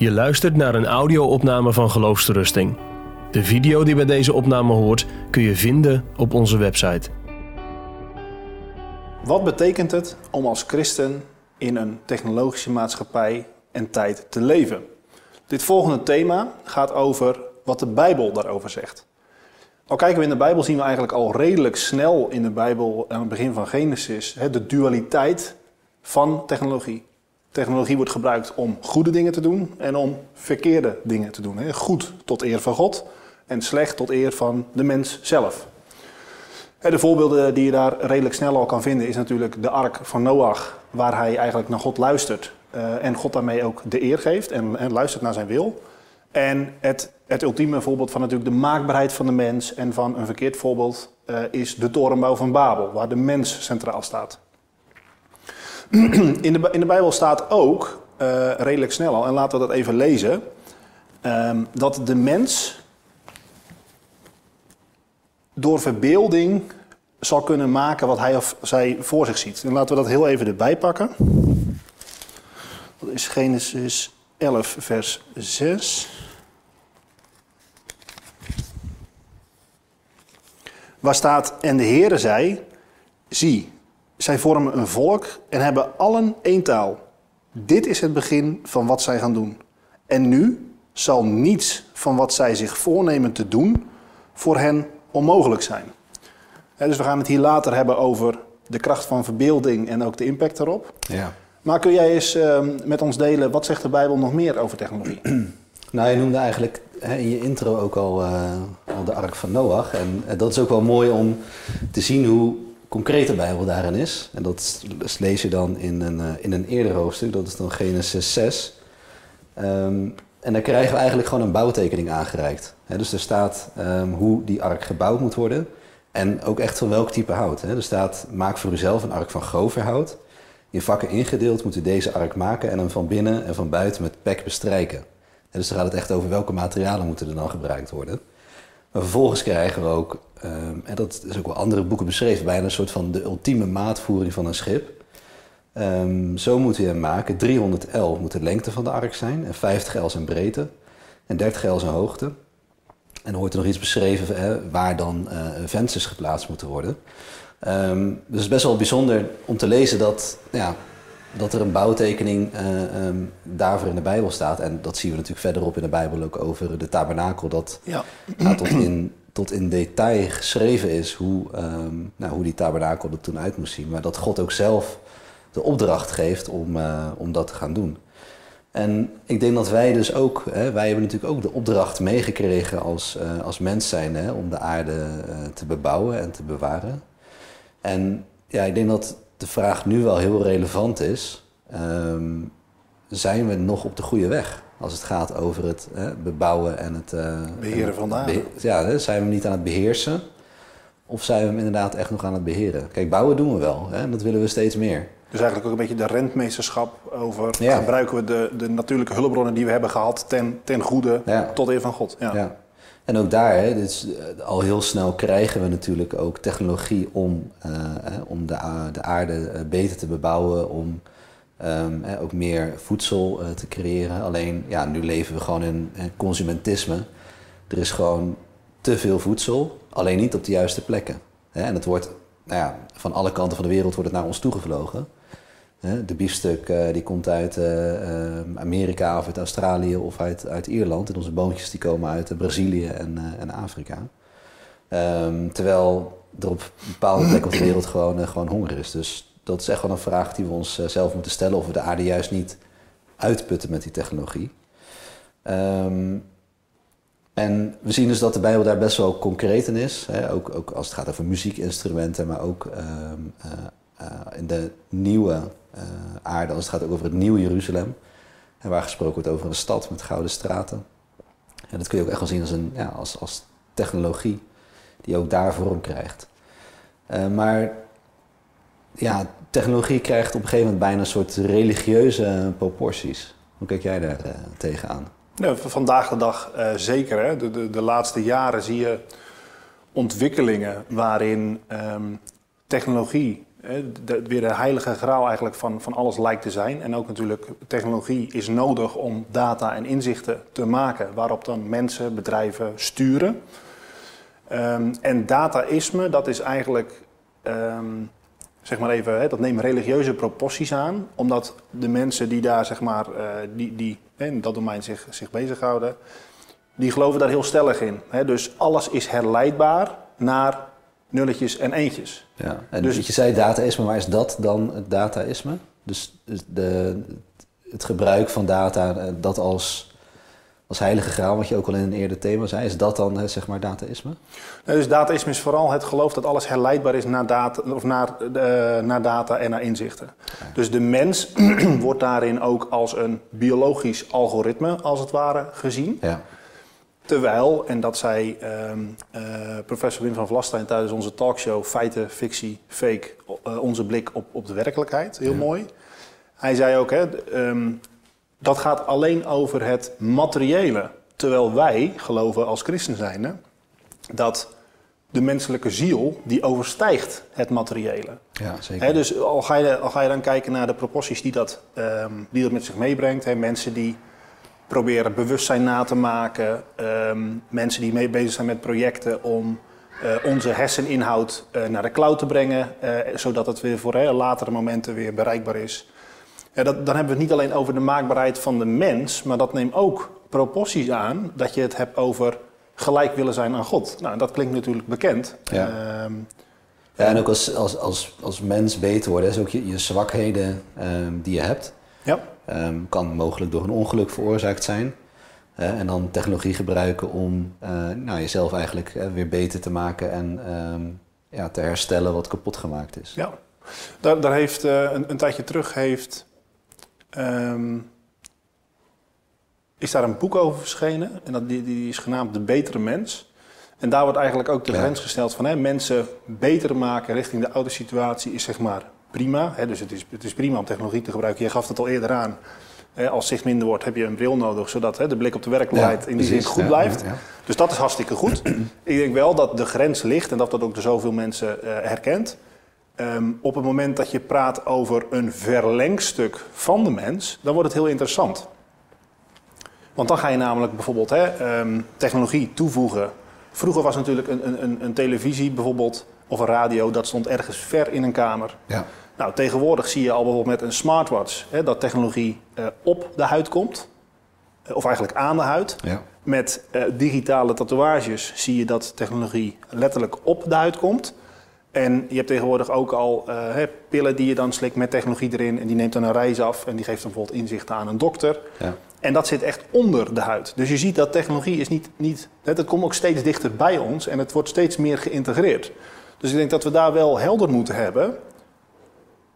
Je luistert naar een audio-opname van Geloofsterusting. De video die bij deze opname hoort kun je vinden op onze website. Wat betekent het om als christen in een technologische maatschappij en tijd te leven? Dit volgende thema gaat over wat de Bijbel daarover zegt. Al kijken we in de Bijbel, zien we eigenlijk al redelijk snel in de Bijbel, aan het begin van Genesis, de dualiteit van technologie. Technologie wordt gebruikt om goede dingen te doen en om verkeerde dingen te doen. Goed tot eer van God en slecht tot eer van de mens zelf. De voorbeelden die je daar redelijk snel al kan vinden is natuurlijk de ark van Noach, waar hij eigenlijk naar God luistert eh, en God daarmee ook de eer geeft en, luistert naar zijn wil. En het, het ultieme voorbeeld van natuurlijk de maakbaarheid van de mens en van een verkeerd voorbeeld uh, is de torenbouw van Babel, waar de mens centraal staat. In de, in de Bijbel staat ook, uh, redelijk snel al, en laten we dat even lezen, um, dat de mens door verbeelding zal kunnen maken wat hij of zij voor zich ziet. En laten we dat heel even erbij pakken. Dat is Genesis 11, vers 6. Waar staat, en de Heere zei, zie, zij vormen een volk en hebben allen één taal. Dit is het begin van wat zij gaan doen. En nu zal niets van wat zij zich voornemen te doen voor hen onmogelijk zijn. dus we gaan het hier later hebben over de kracht van verbeelding en ook de impact erop. Ja. Maar kun jij eens uh, met ons delen, wat zegt de Bijbel nog meer over technologie? Nou, je noemde eigenlijk hè, in je intro ook al, uh, al de ark van Noach. En uh, dat is ook wel mooi om te zien hoe concreet de Bijbel daarin is. En dat lees je dan in een, uh, in een eerder hoofdstuk, dat is dan Genesis 6. Um, en daar krijgen we eigenlijk gewoon een bouwtekening aangereikt. Dus er staat um, hoe die ark gebouwd moet worden. En ook echt van welk type hout. Er staat, maak voor uzelf een ark van groverhout. In vakken ingedeeld moet u deze ark maken en hem van binnen en van buiten met pek bestrijken. Dus dan gaat het echt over welke materialen moeten er dan gebruikt worden. Maar vervolgens krijgen we ook, um, en dat is ook wel andere boeken beschreven, bijna een soort van de ultieme maatvoering van een schip. Um, zo moet u hem maken. 300 L moet de lengte van de ark zijn en 50 L zijn breedte en 30 L zijn hoogte. En dan wordt er nog iets beschreven hè, waar dan uh, vensters geplaatst moeten worden. Um, dus het is best wel bijzonder om te lezen dat, ja, dat er een bouwtekening uh, um, daarvoor in de Bijbel staat. En dat zien we natuurlijk verderop in de Bijbel ook over de tabernakel. Dat ja. tot in, tot in detail geschreven is hoe, um, nou, hoe die tabernakel er toen uit moest zien. Maar dat God ook zelf de opdracht geeft om, uh, om dat te gaan doen. En ik denk dat wij dus ook, hè, wij hebben natuurlijk ook de opdracht meegekregen als, uh, als mens zijn hè, om de aarde te bebouwen en te bewaren. En ja, ik denk dat de vraag nu wel heel relevant is. Um, zijn we nog op de goede weg als het gaat over het hè, bebouwen en het... Uh, beheren van de aarde. Ja, zijn we niet aan het beheersen? Of zijn we hem inderdaad echt nog aan het beheren? Kijk, bouwen doen we wel. Hè, en dat willen we steeds meer. Dus eigenlijk ook een beetje de rentmeesterschap over ja. gebruiken we de, de natuurlijke hulpbronnen die we hebben gehad ten, ten goede ja. tot eer van God. Ja. ja. En ook daar, hè, dus, al heel snel krijgen we natuurlijk ook technologie om, uh, om de, de aarde beter te bebouwen, om um, ook meer voedsel te creëren. Alleen, ja, nu leven we gewoon in, in consumentisme. Er is gewoon te veel voedsel, alleen niet op de juiste plekken. Hè? En het wordt, nou ja, van alle kanten van de wereld wordt het naar ons toegevlogen. De biefstuk uh, die komt uit uh, Amerika of uit Australië of uit, uit Ierland. En onze boontjes die komen uit Brazilië en, en Afrika. Um, terwijl er op bepaalde plekken op de wereld gewoon, gewoon honger is. Dus dat is echt wel een vraag die we ons zelf moeten stellen. Of we de aarde juist niet uitputten met die technologie. Um, en we zien dus dat de Bijbel daar best wel concreet in is. Hè? Ook, ook als het gaat over muziekinstrumenten, maar ook um, in de nieuwe aarde, als het gaat ook over het nieuwe Jeruzalem. En waar gesproken wordt over een stad met gouden straten. En dat kun je ook echt wel zien als, een, ja, als, als technologie die ook daar vorm krijgt. Uh, maar ja, technologie krijgt op een gegeven moment bijna een soort religieuze proporties. Hoe kijk jij daar uh, tegenaan? Vandaag de dag zeker. Hè? De, de, de, laatste jaren zie je ontwikkelingen waarin um, technologie weer de heilige graal eigenlijk van, van alles lijkt te zijn. En ook natuurlijk technologie is nodig om data en inzichten te maken waarop dan mensen, bedrijven sturen. Um, en dataïsme, dat is eigenlijk, um, zeg maar even, hè, dat neemt religieuze proporties aan. Omdat de mensen die daar, zeg maar, uh, die, die in dat domein zich, zich bezighouden, die geloven daar heel stellig in. Hè. Dus alles is herleidbaar naar nulletjes en eentjes. Ja, en dus, je zei dataïsme, maar is dat dan het dataïsme? Dus de, het gebruik van data, eh, dat als, als heilige graal, wat je ook al in een eerder thema zei, is dat dan zeg maar dataïsme? Nee, dus dataïsme is vooral het geloof dat alles herleidbaar is naar data, of naar, uh, naar data en naar inzichten. Dus de mens wordt daarin ook als een biologisch algoritme, als het ware, gezien. Ja. Terwijl, en dat zei uh, uh, professor Wim van Vlastein tijdens onze talkshow Feiten, Fictie, Fake, uh, onze blik op, op de werkelijkheid, heel mooi. Hij zei ook, hè, um, dat gaat alleen over het materiële. Terwijl wij geloven als christen zijnde dat de menselijke ziel, die overstijgt het materiële. Ja, zeker. dus al ga, je, al ga je dan kijken naar de proporties die dat, um, die dat met zich meebrengt. Hè, mensen die proberen bewustzijn na te maken. Um, mensen die mee bezig zijn met projecten om uh, onze herseninhoud uh, naar de cloud te brengen, uh, zodat het weer voor latere momenten weer bereikbaar is. Ja, dat, dan hebben we het niet alleen over de maakbaarheid van de mens, maar dat neemt ook proporties aan dat je het hebt over gelijk willen zijn aan God. Nou, dat klinkt natuurlijk bekend. Ja. Ehm, ja, en ook als, als, als, als mens beter worden, is ook je, je zwakheden um, die je hebt. Ja. Um, kan mogelijk door een ongeluk veroorzaakt zijn. En dan technologie gebruiken om uh, nou, jezelf eigenlijk uh, weer beter te maken en um, ja, te herstellen wat kapot gemaakt is. Ja, daar, daar heeft een, een, tijdje terug heeft, um, is daar een boek over verschenen. En dat, die, die is genaamd De Betere Mens. En daar wordt eigenlijk ook de ja. grens gesteld van hè, mensen beter maken richting de oude situatie is zeg maar prima. Hè, dus het is, het is prima om technologie te gebruiken. Je gaf het al eerder aan. Hè, als zicht minder wordt, heb je een bril nodig, zodat hè, de blik op de werkelijkheid ja, in die zin goed blijft. Ja, dus dat is hartstikke goed. Ik denk wel dat de grens ligt en dat dat ook door zoveel mensen uh, herkent. Um, op het moment dat je praat over een verlengstuk van de mens, dan wordt het heel interessant. Want dan ga je namelijk bijvoorbeeld hè, um, technologie toevoegen. Vroeger was natuurlijk een, een, een televisie bijvoorbeeld of een radio, dat stond ergens ver in een kamer. Ja. Nou, tegenwoordig zie je al bijvoorbeeld met een smartwatch hè, dat technologie uh, op de huid komt. Of eigenlijk aan de huid. Ja. Met uh, digitale tatoeages zie je dat technologie letterlijk op de huid komt. En je hebt tegenwoordig ook al uh, hè, pillen die je dan slikt met technologie erin. En die neemt dan een reis af en die geeft dan bijvoorbeeld inzichten aan een dokter. Ja. En dat zit echt onder de huid. Dus je ziet dat technologie is niet... niet het komt ook steeds dichter bij ons en het wordt steeds meer geïntegreerd. Dus ik denk dat we daar wel helder moeten hebben.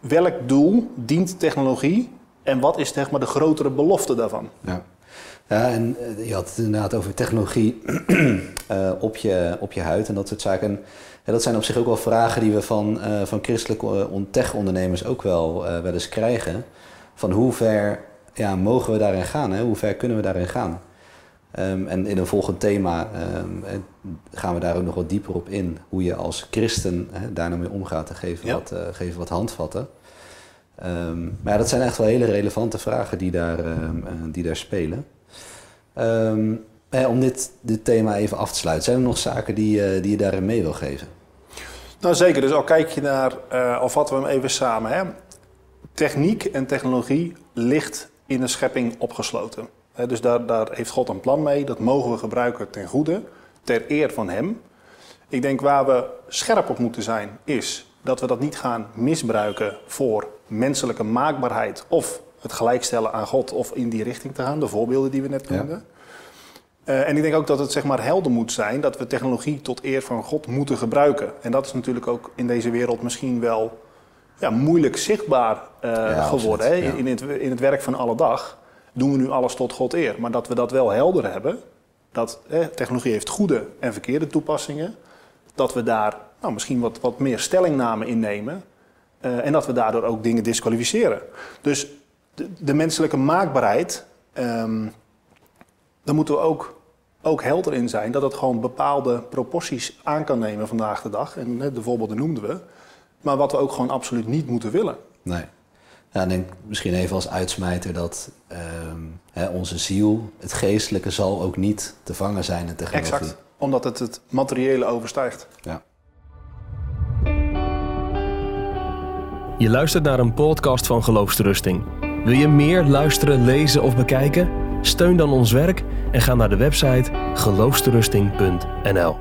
Welk doel dient technologie en wat is zeg maar, de grotere belofte daarvan? Ja. Ja, en je had het inderdaad over technologie uh, op, je, op je huid en dat soort zaken. En dat zijn op zich ook wel vragen die we van, uh, van christelijke tech-ondernemers ook wel, wel eens krijgen. Van hoe ver ja, mogen we daarin gaan? Hè? Hoe ver kunnen we daarin gaan? Um, en in een volgend thema um, gaan we daar ook nog wat dieper op in. Hoe je als christen hè, daar nou mee omgaat en geven, ja. wat, uh, geven wat handvatten. Um, maar ja, dat zijn echt wel hele relevante vragen die daar, uh, die daar spelen. Eh, om dit, dit thema even af te sluiten, zijn er nog zaken die, die je daarin mee wil geven? Nou zeker, dus al kijk je naar, al vatten we hem even samen. Hè? Techniek en technologie ligt in de schepping opgesloten. He, dus daar, daar, heeft God een plan mee. Dat mogen we gebruiken ten goede, ter eer van Hem. Ik denk waar we scherp op moeten zijn, is dat we dat niet gaan misbruiken voor menselijke maakbaarheid of het gelijkstellen aan God of in die richting te gaan, de voorbeelden die we net noemden. Ja. Uh, en ik denk ook dat het zeg maar helder moet zijn dat we technologie tot eer van God moeten gebruiken. En dat is natuurlijk ook in deze wereld misschien wel ja, moeilijk zichtbaar uh, ja, geworden. In, het, in het werk van alle dag doen we nu alles tot God eer. Maar dat we dat wel helder hebben, dat eh, technologie heeft goede en verkeerde toepassingen, dat we daar nou, misschien wat, wat meer stellingname in nemen uh, en dat we daardoor ook dingen disqualificeren. Dus de, de menselijke maakbaarheid, um, daar moeten we ook, ook helder in zijn dat het gewoon bepaalde proporties aan kan nemen vandaag de dag. En de voorbeelden noemden we. Maar wat we ook gewoon absoluut niet moeten willen. Nee. Ja, en denk misschien even als uitsmijter dat ehm, hè, onze ziel, het geestelijke, zal ook niet te vangen zijn in technologie. Exact, omdat het het materiële overstijgt. Ja. Je luistert naar een podcast van Geloofsterusting. Wil je meer luisteren, lezen of bekijken? Steun dan ons werk en ga naar de website geloofsterusting.nl.